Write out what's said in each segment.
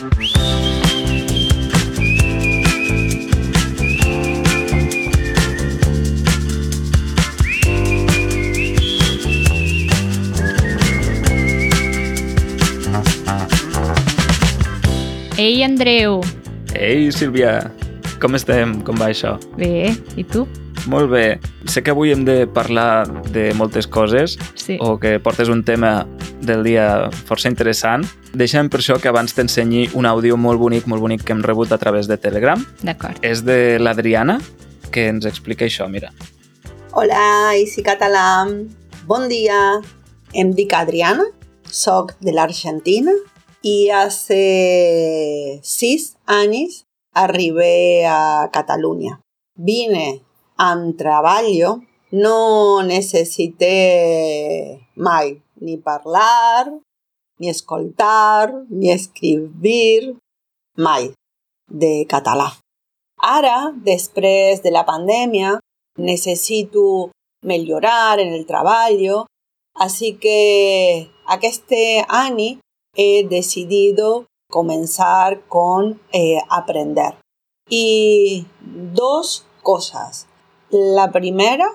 Ei, Andreu! Ei, Sílvia! Com estem? Com va això? Bé, i tu? Molt bé. Sé que avui hem de parlar de moltes coses Sí. o que portes un tema del dia força interessant. Deixa'm per això que abans t'ensenyi un àudio molt bonic, molt bonic que hem rebut a través de Telegram. D'acord. És de l'Adriana, que ens explica això, mira. Hola, Isi Català. Bon dia. Em dic Adriana, soc de l'Argentina i hace sis anys arribé a Catalunya. Vine amb treballo, no necessité mai ni parlar, ni escoltar, ni escriure, mai, de català. Ara, després de la pandèmia, necessito millorar en el treball, así que este any he decidido comenzar con eh, aprender. Y dos cosas. La primera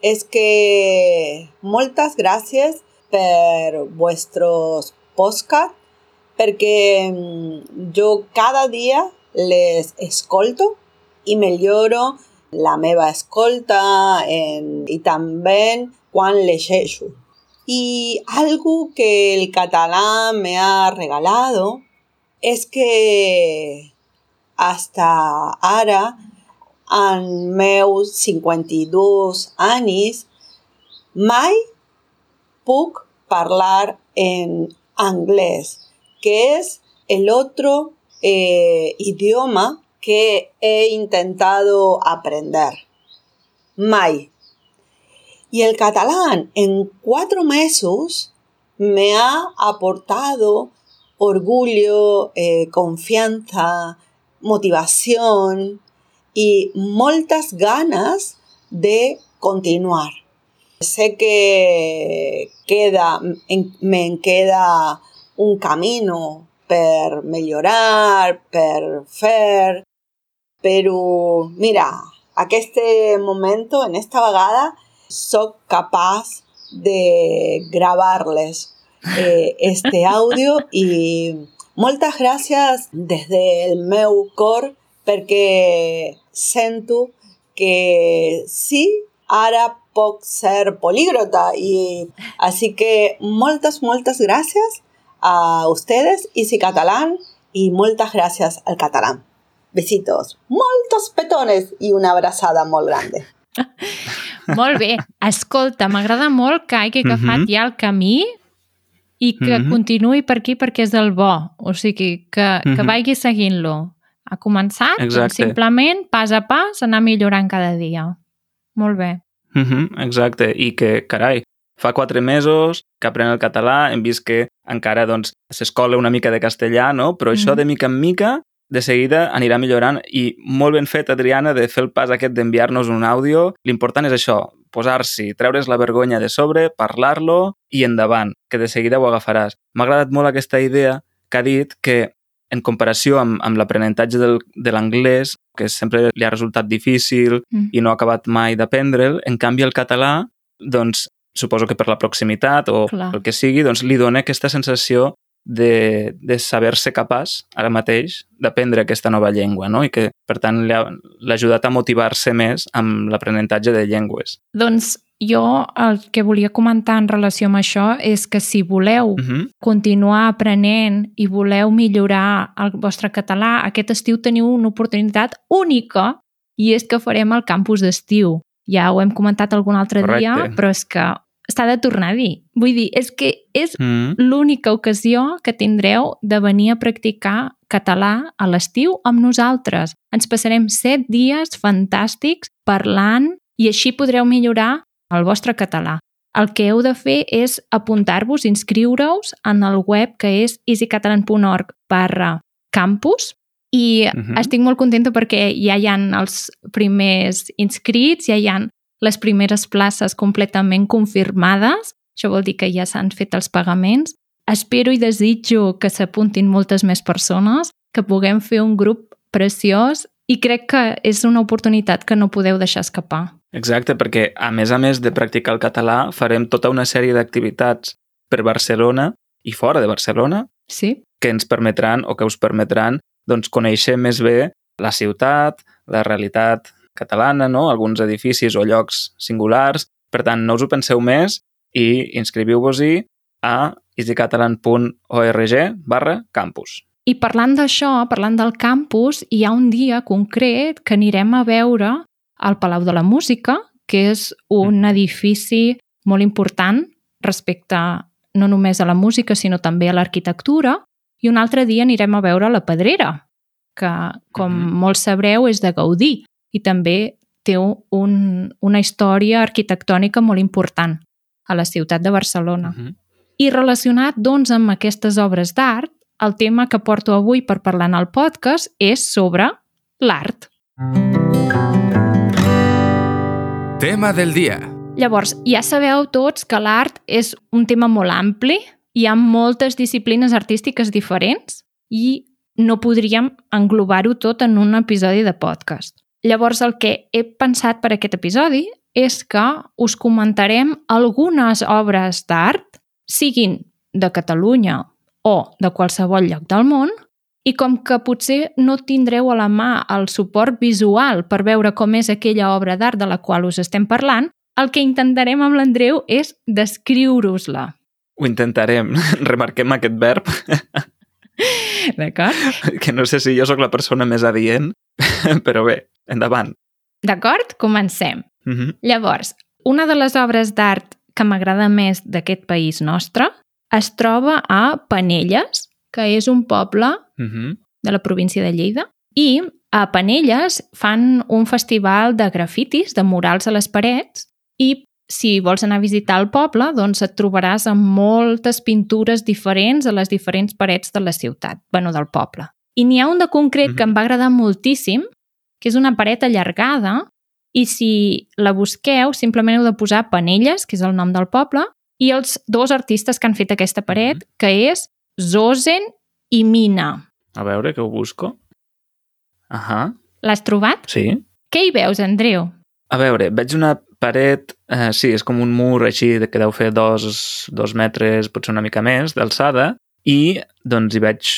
es que moltes gràcies per vuestros podcasts perquè mm, jo cada dia les escolto i milloro la meva escolta en, i també quan llegeixo. Y algo que el catalán me ha regalado es que hasta ara, en meus 52 anys, mai puc parlar en anglès, que es el otro eh, idioma que he intentado aprender. Mai. Y el catalán en cuatro meses me ha aportado orgullo, eh, confianza, motivación y moltes ganas de continuar. Sé que queda, en, me queda un camino per millorar, per fer, però mira, aquest moment, en esta vegada, soc capaç de gravar-les eh, este audio i moltes gràcies des del meu cor perquè sento que sí, ara puc ser políglota i així que moltes, moltes gràcies a ustedes, Easy Catalán, y moltes gràcies al catalán. Besitos, moltos petones i una abraçada molt grande. Molt bé. Escolta, m'agrada molt que hagi agafat Mhm. ja el camí i que Mhm. continuï per aquí perquè és el bo. O sigui, que, que Mhm. vagi seguint-lo. Ha començat, doncs Exacte. simplement, pas a pas, anar millorant cada dia. Molt bé. Uh -huh, exacte, i que, carai, fa quatre mesos que apren el català, hem vist que encara doncs s'escola una mica de castellà, no? però això Mhm. de mica en mica de seguida anirà millorant i molt ben fet, Adriana, de fer el pas aquest d'enviar-nos un àudio. L'important és això, posar-s'hi, treure's la vergonya de sobre, parlar-lo i endavant, que de seguida ho agafaràs. M'ha agradat molt aquesta idea que ha dit que en comparació amb, amb l'aprenentatge de l'anglès, que sempre li ha resultat difícil Mm. i no ha acabat mai d'aprendre'l, en canvi el català, doncs, suposo que per la proximitat o Clar. el que sigui, doncs li dona aquesta sensació de, de saber-se capaç ara mateix d'aprendre aquesta nova llengua, no? I que, per tant, l'ha ajudat a motivar-se més amb l'aprenentatge de llengües. Doncs jo el que volia comentar en relació amb això és que si voleu Uh -huh. continuar aprenent i voleu millorar el vostre català, aquest estiu teniu una oportunitat única i és que farem el campus d'estiu. Ja ho hem comentat algun altre dia, Correcte. però és que s'ha de tornar a dir. Vull dir, és que és Mm l'única ocasió que tindreu de venir a practicar català a l'estiu amb nosaltres. Ens passarem set dies fantàstics parlant i així podreu millorar el vostre català. El que heu de fer és apuntar-vos, inscriure-us en el web que és easycatalan.org barra campus i uh Mhm. -huh. estic molt contenta perquè ja hi han els primers inscrits, ja hi han les primeres places completament confirmades, això vol dir que ja s'han fet els pagaments espero i desitjo que s'apuntin moltes més persones, que puguem fer un grup preciós i crec que és una oportunitat que no podeu deixar escapar. Exacte, perquè a més a més de practicar el català, farem tota una sèrie d'activitats per Barcelona i fora de Barcelona Sí? que ens permetran o que us permetran doncs, conèixer més bé la ciutat, la realitat catalana, no? alguns edificis o llocs singulars. Per tant, no us ho penseu més i inscriviu-vos-hi a easycatalan.org barra campus. I parlant d'això, parlant del campus, hi ha un dia concret que anirem a veure al Palau de la Música, que és un edifici molt important respecte no només a la música, sinó també a l'arquitectura, i un altre dia anirem a veure la Pedrera, que, com Mhm. molts sabreu, és de Gaudí i també té un, una història arquitectònica molt important a la ciutat de Barcelona. Uh -huh. I relacionat, doncs, amb aquestes obres d'art, el tema que porto avui per parlar en el podcast és sobre l'art. Tema del dia. Llavors, ja sabeu tots que l'art és un tema molt ampli, hi ha moltes disciplines artístiques diferents i no podríem englobar-ho tot en un episodi de podcast. Llavors, el que he pensat per aquest episodi és que us comentarem algunes obres d'art, siguin de Catalunya o de qualsevol lloc del món, i com que potser no tindreu a la mà el suport visual per veure com és aquella obra d'art de la qual us estem parlant, el que intentarem amb l'Andreu és descriure-us-la. Ho intentarem. Remarquem aquest verb, D'acord? que no sé si jo sóc la persona més adient, però bé, endavant. D'acord? Comencem. Uh -huh. Llavors, una de les obres d'art que m'agrada més d'aquest país nostre es troba a Penelles, que és un poble Uh -huh. de la província de Lleida, i a Penelles fan un festival de grafitis, de murals a les parets, i si vols anar a visitar el poble, doncs et trobaràs amb moltes pintures diferents a les diferents parets de la ciutat, bueno, del poble. I n'hi ha un de concret que em va agradar moltíssim, que és una paret allargada, i si la busqueu, simplement heu de posar Penelles, que és el nom del poble, i els dos artistes que han fet aquesta paret, que és Zosen i Mina. A veure, que ho busco. Ahà, L'has trobat? sí. Què hi veus, Andreu? A veure, veig una paret, eh, sí, és com un mur així de que deu fer dos, dos metres, potser una mica més, d'alçada, i doncs hi veig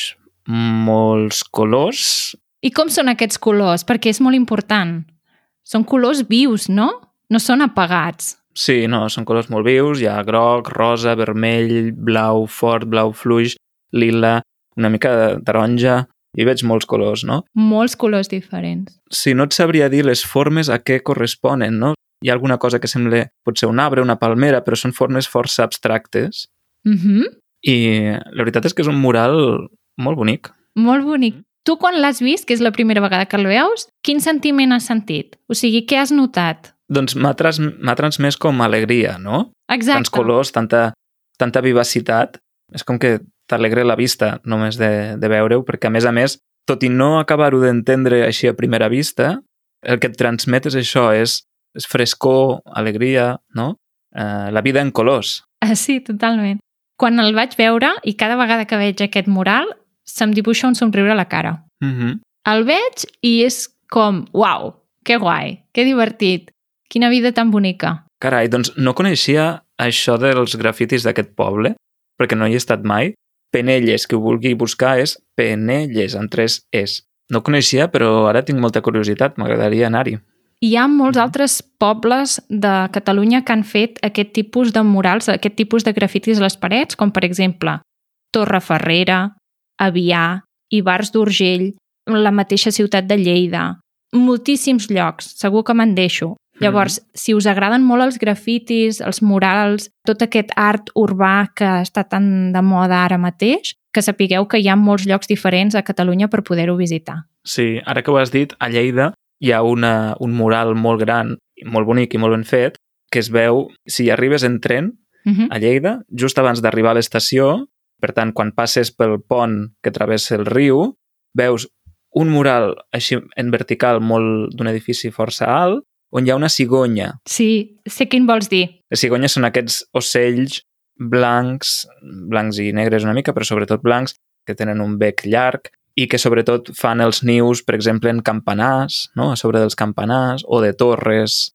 molts colors. I com són aquests colors? Perquè és molt important. Són colors vius, no? No són apagats. Sí, no, són colors molt vius, hi ha groc, rosa, vermell, blau fort, blau fluix, lila, una mica de taronja, hi veig molts colors, no? Molts colors diferents. Si no et sabria dir les formes a què corresponen, no? Hi ha alguna cosa que sembla potser un arbre, una palmera, però són formes força abstractes. Uh -huh. I la veritat és que és un mural molt bonic. Molt bonic. Tu quan l'has vist, que és la primera vegada que el veus, quin sentiment has sentit? O sigui, què has notat? Doncs m'ha trans, transmès com alegria, no? Exacte. Tants colors, tanta, tanta vivacitat. És com que t'alegra la vista només de, de veure-ho, perquè a més a més, tot i no acabar-ho d'entendre així a primera vista, el que et transmet és això, és, és frescor, alegria, no? Eh, la vida en colors. Ah, sí, totalment. Quan el vaig veure, i cada vegada que veig aquest mural, se'm dibuixa un somriure a la cara. Mm -hmm. El veig i és com, uau, que guai, que divertit, quina vida tan bonica. Carai, doncs no coneixia això dels grafitis d'aquest poble, perquè no hi he estat mai. Penelles, que ho vulgui buscar, és Penelles, amb tres es. No coneixia, però ara tinc molta curiositat, m'agradaria anar-hi. Hi ha molts altres pobles de Catalunya que han fet aquest tipus de murals, aquest tipus de grafitis a les parets, com per exemple Torreferrera, Avià, Ibars d'Urgell, la mateixa ciutat de Lleida, moltíssims llocs, segur que me'n deixo. Llavors, si us agraden molt els grafitis, els murals, tot aquest art urbà que està tan de moda ara mateix, que sapigueu que hi ha molts llocs diferents a Catalunya per poder-ho visitar. Sí, ara que ho has dit, a Lleida hi ha una, un mural molt gran, molt bonic i molt ben fet, que es veu, si arribes en tren Uh -huh. a Lleida, just abans d'arribar a l'estació, per tant, quan passes pel pont que travessa el riu, veus un mural així en vertical molt d'un edifici força alt, on hi ha una cigonya. Sí, sé quin vols dir. Les cigonyes són aquests ocells blancs, blancs i negres una mica, però sobretot blancs, que tenen un bec llarg i que sobretot fan els nius, per exemple, en campanars, no? a sobre dels campanars, o de torres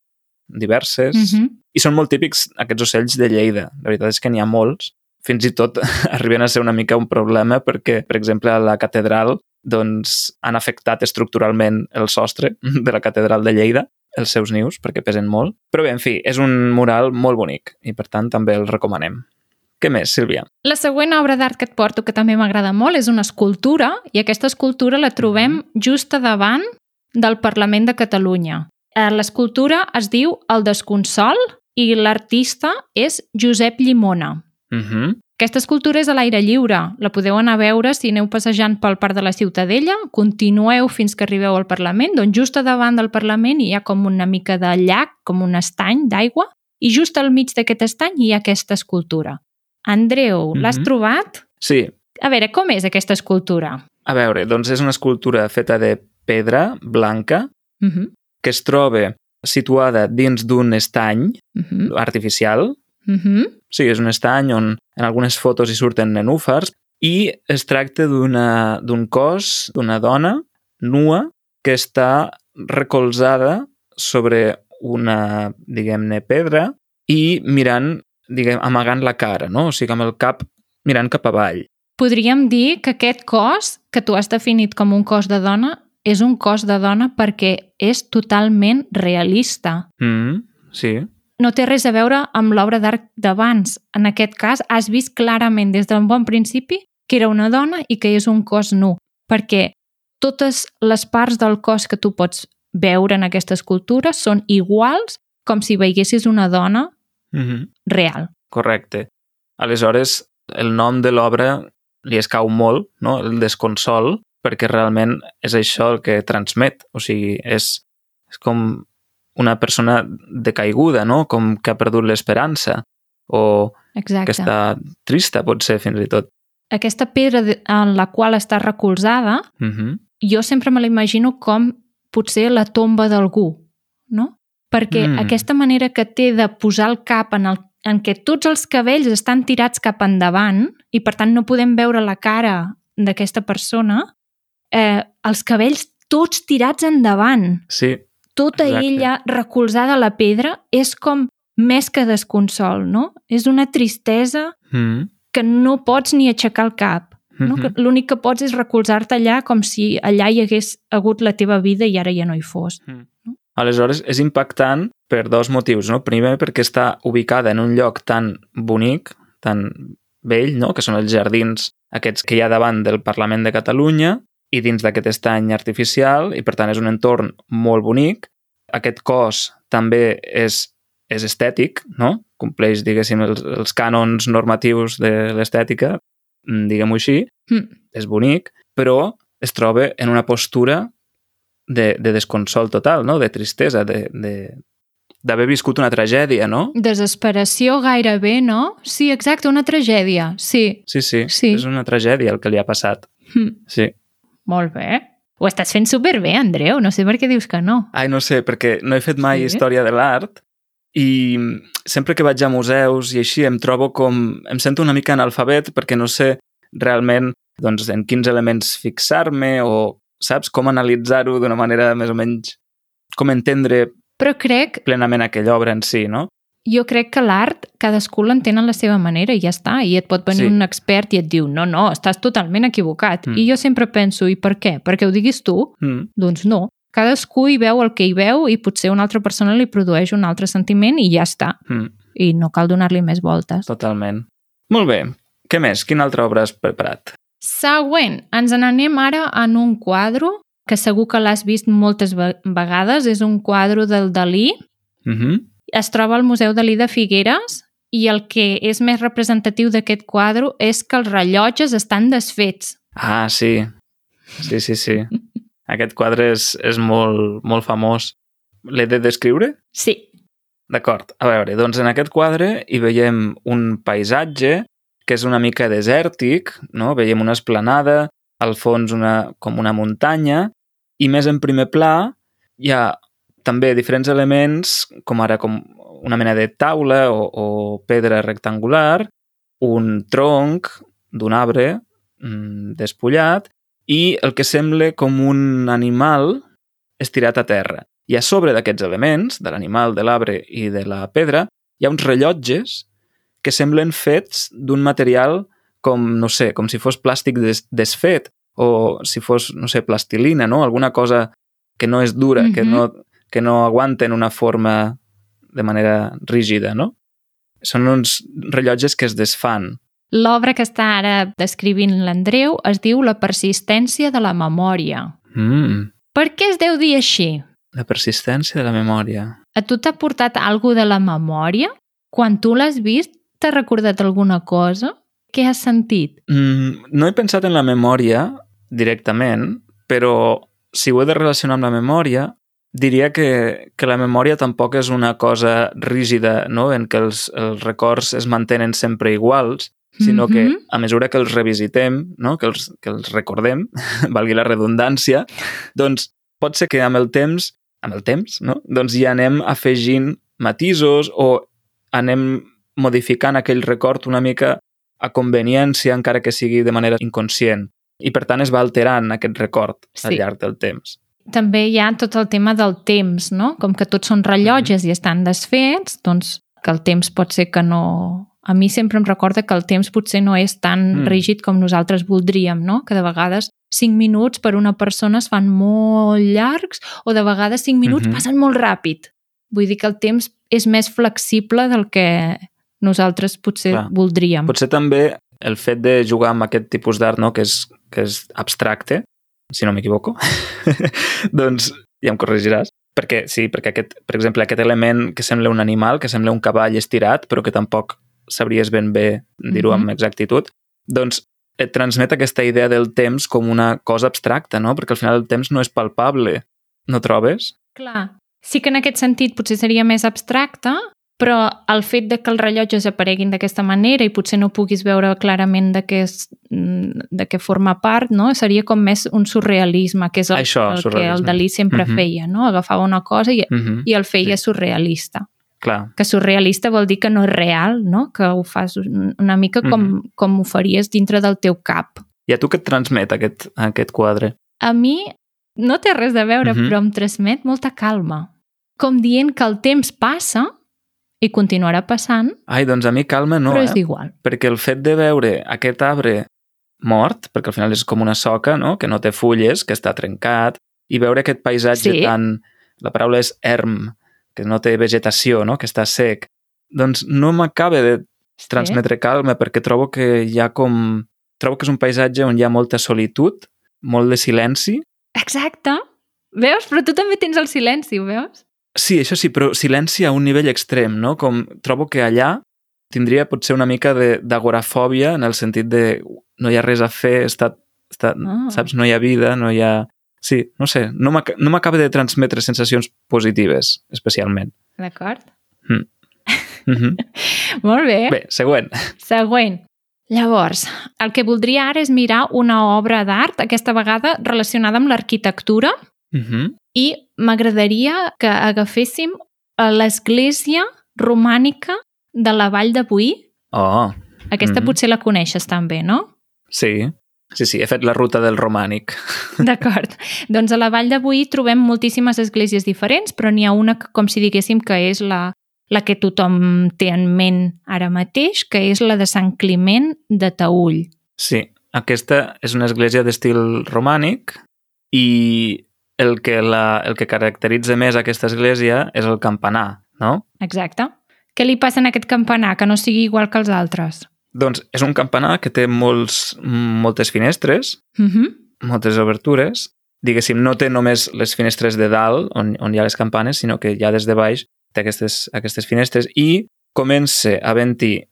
diverses. Mm -hmm. I són molt típics aquests ocells de Lleida. La veritat és que n'hi ha molts. Fins i tot arriben a ser una mica un problema perquè, per exemple, a la catedral doncs, han afectat estructuralment el sostre de la catedral de Lleida, els seus nius, perquè pesen molt. Però bé, en fi, és un mural molt bonic i, per tant, també el recomanem. Què més, Sílvia? La següent obra d'art que et porto, que també m'agrada molt, és una escultura, i aquesta escultura la trobem just a davant del Parlament de Catalunya. Eh, L'escultura es diu El Desconsol i l'artista és Josep Llimona. Uh -huh. Aquesta escultura és a l'aire lliure. La podeu anar a veure si aneu passejant pel parc de la Ciutadella, continueu fins que arribeu al Parlament, doncs just a davant del Parlament hi ha com una mica de llac, com un estany d'aigua, i just al mig d'aquest estany hi ha aquesta escultura. Andreu, l'has Mhm. trobat? Sí, A veure, com és aquesta escultura? a veure, doncs és una escultura feta de pedra blanca Uh -huh. que es troba situada dins d'un estany Uh -huh. artificial. Uh -huh. Sí, és un estany on en algunes fotos hi surten nenúfars i es tracta d'un cos d'una dona nua que està recolzada sobre una, diguem-ne, pedra i mirant, diguem, amagant la cara, no? O sigui, amb el cap mirant cap avall. Podríem dir que aquest cos, que tu has definit com un cos de dona, és un cos de dona perquè és totalment realista. Mm, sí, no té res a veure amb l'obra d'art d'abans. En aquest cas, has vist clarament des d'un bon principi que era una dona i que és un cos nu, perquè totes les parts del cos que tu pots veure en aquesta escultura són iguals com si veiessis una dona mm -hmm. real. correcte. Aleshores, el nom de l'obra li escau molt, no? el desconsol, perquè realment és això el que transmet. O sigui, és, és com una persona decaiguda, no? com que ha perdut l'esperança o Exacte. que està trista, pot ser, fins i tot. Aquesta pedra en la qual està recolzada, Mm -hmm. jo sempre me l'imagino com potser la tomba d'algú, no? Perquè mm. aquesta manera que té de posar el cap en, el, en què tots els cabells estan tirats cap endavant i per tant no podem veure la cara d'aquesta persona, eh, els cabells tots tirats endavant, Sí, tota Exacte. ella recolzada a la pedra, és com més que desconsol, no? És una tristesa mm -hmm. que no pots ni aixecar el cap. No? Mhm. Que L'únic que pots és recolzar-te allà com si allà hi hagués hagut la teva vida i ara ja no hi fos. Aleshores, és impactant per dos motius. No? Primer, perquè està ubicada en un lloc tan bonic, tan vell, no? que són els jardins aquests que hi ha davant del Parlament de Catalunya i dins d'aquest estany artificial, i per tant és un entorn molt bonic. Aquest cos també és, és estètic, no? compleix, diguéssim, els, els cànons normatius de l'estètica, mm, diguem-ho així, Mm. és bonic, però es troba en una postura de, de desconsol total, no? de tristesa, de, de, d'haver viscut una tragèdia, no? Desesperació gairebé, no? Sí, exacte, una tragèdia, sí. Sí, sí, Sí. és una tragèdia el que li ha passat. Hm. Sí. Molt bé. Ho estàs fent superbé, Andreu, no sé per què dius que no. Ai, no sé, perquè no he fet mai Sí? història de l'art i sempre que vaig a museus i així em trobo com... em sento una mica analfabet perquè no sé realment doncs, en quins elements fixar-me o, saps, com analitzar-ho d'una manera més o menys... com entendre Però crec, plenament aquella obra en si, no? Jo crec que l'art cadascú l'entén a la seva manera i ja està. I et pot venir Sí. un expert i et diu no, no, estàs totalment equivocat. Mm. I jo sempre penso, i per què? Perquè ho diguis tu? Mm. Doncs no. Cadascú hi veu el que hi veu i potser una altra persona li produeix un altre sentiment i ja està. Mm. I no cal donar-li més voltes. Totalment. Molt bé. Què més? Quina altra obra has preparat? Següent, ens n'anem ara en un quadre que segur que l'has vist moltes ve- vegades. És un quadre del Dalí. Mm -hmm. Es troba al Museu Dalí de Figueres i el que és més representatiu d'aquest quadre és que els rellotges estan desfets. Ah, sí. Sí, sí, sí. Aquest quadre és, és molt, molt famós. L'he de descriure? Sí. D'acord. A veure, doncs en aquest quadre hi veiem un paisatge que és una mica desèrtic, no? Veiem una esplanada, al fons una, com una muntanya, i més en primer pla hi ha també diferents elements, com ara com una mena de taula o, o pedra rectangular, un tronc d'un arbre mm, despullat i el que sembla com un animal estirat a terra. I a sobre d'aquests elements, de l'animal, de l'arbre i de la pedra, hi ha uns rellotges que semblen fets d'un material com, no sé, com si fos plàstic des desfet o si fos, no sé, plastilina, no? Alguna cosa que no és dura, mm -hmm. que, no, que no aguanten una forma de manera rígida, no? Són uns rellotges que es desfan. L'obra que està ara descrivint l'Andreu es diu La persistència de la memòria. Mm. Per què es deu dir així? La persistència de la memòria. A tu t'ha portat alguna de la memòria? Quan tu l'has vist, t'ha recordat alguna cosa? Què has sentit? Mm, no he pensat en la memòria directament, però si ho he de relacionar amb la memòria, diria que, que la memòria tampoc és una cosa rígida, no? en què els, els records es mantenen sempre iguals, sinó mm -hmm. que Mhm. a mesura que els revisitem, no? que, els, que els recordem, valgui la redundància, doncs pot ser que amb el temps, amb el temps, no? doncs ja anem afegint matisos o anem modificant aquell record una mica a conveniència, encara que sigui de manera inconscient. I per tant es va alterant aquest record al Sí. llarg del temps. També hi ha tot el tema del temps, no? Com que tots són rellotges i estan desfets, doncs que el temps pot ser que no... A mi sempre em recorda que el temps potser no és tan Mm. rígid com nosaltres voldríem, no? Que de vegades 5 minuts per una persona es fan molt llargs o de vegades 5 minuts Mhm. passen molt ràpid. Vull dir que el temps és més flexible del que nosaltres potser Clar. voldríem. Potser també el fet de jugar amb aquest tipus d'art, no? que, és, que és abstracte, si no m'equivoco, doncs ja em corregiràs. Perquè, sí, perquè, aquest, per exemple, aquest element que sembla un animal, que sembla un cavall estirat, però que tampoc sabries ben bé dir-ho Mhm. amb exactitud, doncs et transmet aquesta idea del temps com una cosa abstracta, no? Perquè al final el temps no és palpable, no trobes? Clar. Sí que en aquest sentit potser seria més abstracte, però el fet de que els rellotges apareguin d'aquesta manera i potser no puguis veure clarament de què, és, mm, de què forma part, no? seria com més un surrealisme, que és el, Això, el que el. Dalí sempre Mhm. feia, no? agafava una cosa i, Mm -hmm. i el feia surrealista. Clar, Que surrealista vol dir que no és real, no? que ho fas un- una mica com, Mhm. com ho faries dintre del teu cap. i a tu què et transmet aquest, aquest quadre? A mi no té res a veure, Mhm. però em transmet molta calma. Com dient que el temps passa i continuarà passant, Ai, doncs a mi calma no, però eh? és igual. perquè el fet de veure aquest arbre mort, perquè al final és com una soca, no? que no té fulles, que està trencat, i veure aquest paisatge Sí. tan... La paraula és erm, que no té vegetació, no? que està sec. Doncs no m'acaba de transmetre calma, perquè trobo que hi ha com... Trobo que és un paisatge on hi ha molta solitud, molt de silenci. Exacte. Veus? Però tu també tens el silenci, ho veus? Sí, això sí, però silenci a un nivell extrem, no? Com trobo que allà tindria potser una mica de- d'agorafòbia en el sentit de no hi ha res a fer, està, està, Ah. saps, no hi ha vida, no hi ha... Sí, no sé, no m'ac- no m'acaba de transmetre sensacions positives, especialment. D'acord? Mm -hmm. Molt bé. Bé, següent. Següent. Llavors, el que voldria ara és mirar una obra d'art, aquesta vegada relacionada amb l'arquitectura, Mm -hmm. i m'agradaria que agaféssim a l'església romànica de la Vall de Boí. Oh, Aquesta Mhm. potser la coneixes també, no? sí. Sí, sí, he fet la ruta del romànic. D'acord. doncs a la Vall de Boí trobem moltíssimes esglésies diferents, però n'hi ha una que, com si diguéssim que és la, la que tothom té en ment ara mateix, que és la de Sant Climent de Taüll. Sí, aquesta és una església d'estil romànic i el que, la, el que caracteritza més aquesta església és el campanar, no? Exacte. Què li passa en aquest campanar que no sigui igual que els altres? Doncs és un campanar que té molts, moltes finestres, Uh -huh. moltes obertures. Diguéssim, no té només les finestres de dalt, on, on hi ha les campanes, sinó que ja des de baix té aquestes, aquestes finestres i comença a ventir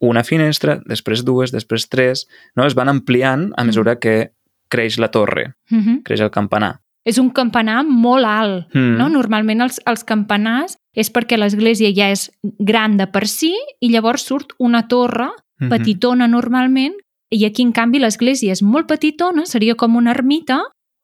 una finestra, després dues, després tres, no? es van ampliant a mesura que creix la torre, Uh -huh. creix el campanar. És un campanar molt alt, Mm. no? Normalment els, els campanars és perquè l'església ja és gran de per si i llavors surt una torre Mhm. petitona normalment i aquí, en canvi, l'església és molt petitona, seria com una ermita,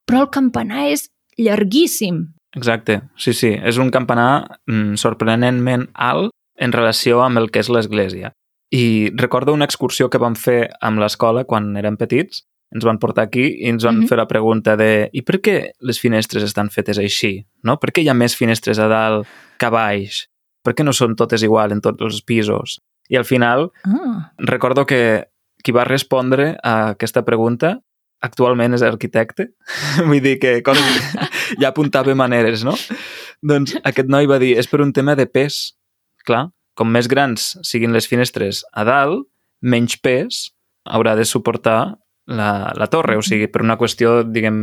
però el campanar és llarguíssim. Exacte, sí, sí. És un campanar mm, sorprenentment alt en relació amb el que és l'església. I recordo una excursió que vam fer amb l'escola quan érem petits, ens van portar aquí i ens van mm. -hmm. fer la pregunta de i per què les finestres estan fetes així? No? Per què hi ha més finestres a dalt que a baix? Per què no són totes igual en tots els pisos? I al final Ah, recordo que qui va respondre a aquesta pregunta actualment és arquitecte. Vull dir que coses... ja apuntava maneres, no? Doncs aquest noi va dir, és per un tema de pes. Clar, com més grans siguin les finestres a dalt, menys pes haurà de suportar la, la torre. O sigui, per una qüestió, diguem,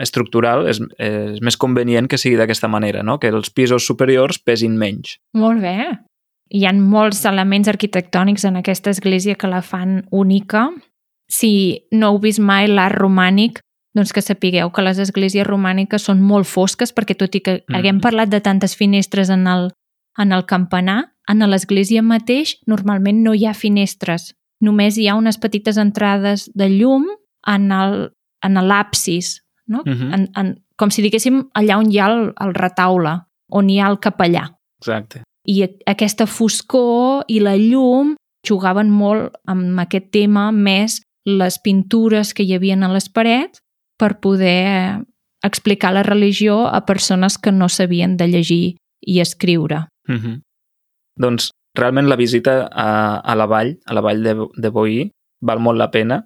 estructural, és, és més convenient que sigui d'aquesta manera, no? Que els pisos superiors pesin menys. molt bé. Hi ha molts elements arquitectònics en aquesta església que la fan única. Si no heu vist mai l'art romànic, doncs que sapigueu que les esglésies romàniques són molt fosques perquè tot i que mm. haguem parlat de tantes finestres en el, en el campanar, en l'església mateix normalment no hi ha finestres. Només hi ha unes petites entrades de llum en el- en l'absis, no? Mhm. en, en, com si diguéssim allà on hi ha el, el retaule, on hi ha el capellà. Exacte. I aquesta foscor i la llum jugaven molt amb aquest tema, més les pintures que hi havien a les parets per poder explicar la religió a persones que no sabien de llegir i escriure. Mm -hmm. Doncs realment la visita a, a la vall, a la vall de, de Boí, val molt la pena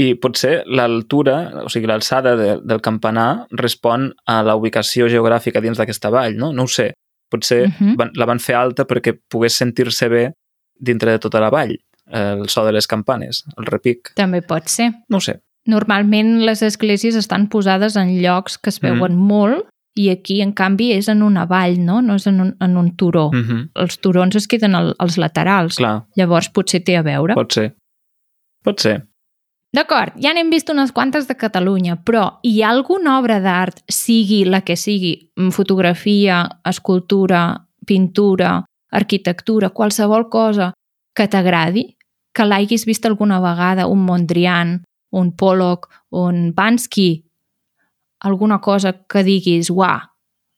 i potser l'altura, o sigui, l'alçada de, del campanar respon a la ubicació geogràfica dins d'aquesta vall, no? No ho sé. Potser uh Mhm. -huh. van, la van fer alta perquè pogués sentir-se bé dintre de tota la vall, el so de les campanes, el repic. També pot ser. No sé. Normalment les esglésies estan posades en llocs que es veuen mm. molt i aquí, en canvi, és en una vall, no? No és en un, en un turó. Mm. Mm -hmm. Els turons es queden al, als laterals. Clar, Llavors potser té a veure. pot ser. Pot ser. D'acord, ja n'hem vist unes quantes de Catalunya, però hi ha alguna obra d'art, sigui la que sigui, fotografia, escultura, pintura, arquitectura, qualsevol cosa que t'agradi, que l'haguis vist alguna vegada, un Mondrian, un Pollock, un Bansky, alguna cosa que diguis, uah,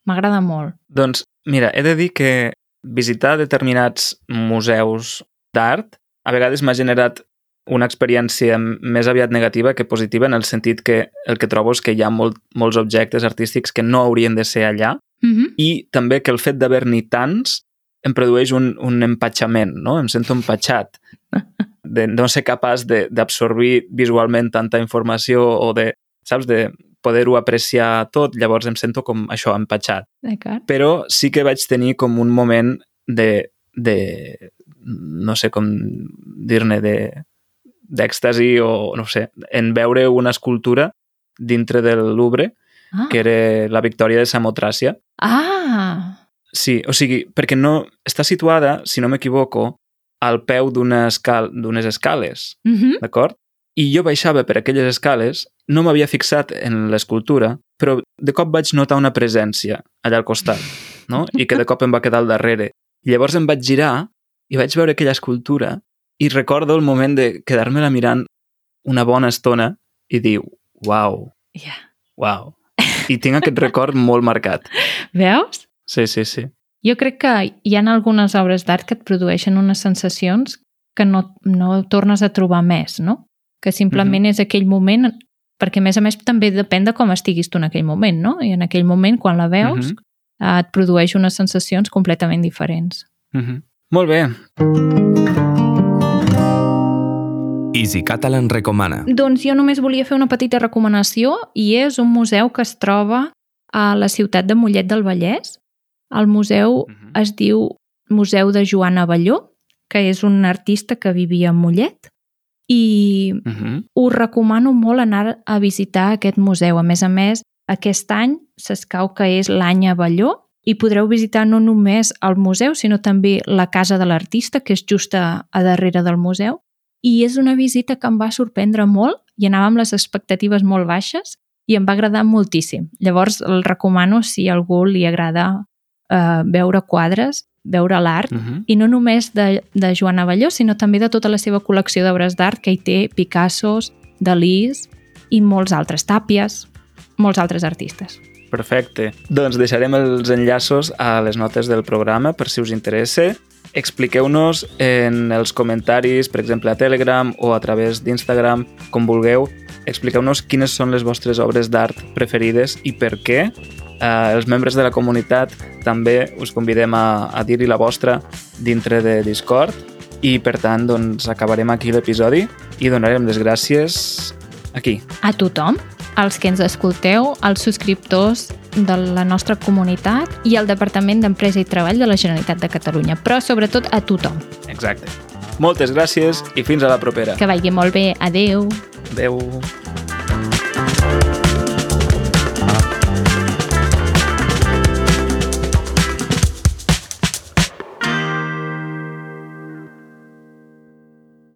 m'agrada molt. Doncs mira, he de dir que visitar determinats museus d'art a vegades m'ha generat una experiència més aviat negativa que positiva en el sentit que el que trobo és que hi ha molt, molts objectes artístics que no haurien de ser allà Mm -hmm. i també que el fet d'haver-n'hi tants em produeix un, un empatxament, no? Em sento empatxat de no ser capaç de- d'absorbir visualment tanta informació o de, saps, de poder-ho apreciar tot, llavors em sento com això, empatxat D'acord. però sí que vaig tenir com un moment de, de no sé com dir-ne, de d'èxtasi o no sé, en veure una escultura dintre del Louvre, Ah. que era la victòria de Samotràcia. ah, Sí, o sigui, perquè no està situada, si no m'equivoco, al peu d'una escal, d'unes escales, mm -hmm. d'acord? I jo baixava per aquelles escales, no m'havia fixat en l'escultura, però de cop vaig notar una presència allà al costat, no? I que de cop em va quedar al darrere. Llavors em vaig girar i vaig veure aquella escultura i recordo el moment de quedar-me-la mirant una bona estona i dir, uau, yeah. uau. I tinc aquest record molt marcat. Veus? Sí, sí, sí. Jo crec que hi ha algunes obres d'art que et produeixen unes sensacions que no, no tornes a trobar més, no? Que simplement mm -hmm. és aquell moment, perquè a més a més també depèn de com estiguis tu en aquell moment, no? I en aquell moment, quan la veus, mm -hmm. et produeix unes sensacions completament diferents. Mm -hmm. Molt bé. Easy Catalan recomana. Doncs jo només volia fer una petita recomanació i és un museu que es troba a la ciutat de Mollet del Vallès. El museu Mhm. es diu Museu de Joana Balló, que és un artista que vivia a Mollet i Mm -hmm. us recomano molt anar a visitar aquest museu. A més a més, aquest any s'escau que és l'any Avelló i podreu visitar no només el museu, sinó també la casa de l'artista, que és just a, a darrere del museu. I és una visita que em va sorprendre molt i anava amb les expectatives molt baixes i em va agradar moltíssim. Llavors el recomano si a algú li agrada eh, veure quadres, veure l'art Mm -hmm. i no només de, de Joan Avelló, sinó també de tota la seva col·lecció d'obres d'art que hi té Picassos, Dalís i molts altres, Tàpies, molts altres artistes. Perfecte. Doncs deixarem els enllaços a les notes del programa per si us interessa. Expliqueu-nos en els comentaris, per exemple a Telegram o a través d'Instagram, com vulgueu, expliqueu-nos quines són les vostres obres d'art preferides i per què. Eh, els membres de la comunitat també us convidem a, a dir-hi la vostra dintre de Discord i per tant doncs, acabarem aquí l'episodi i donarem les gràcies aquí. A tothom, als que ens escolteu, als subscriptors de la nostra comunitat i al Departament d'Empresa i Treball de la Generalitat de Catalunya, però sobretot a tothom. Exacte. Moltes gràcies i fins a la propera. Que vagi molt bé. Adeu. Adeu.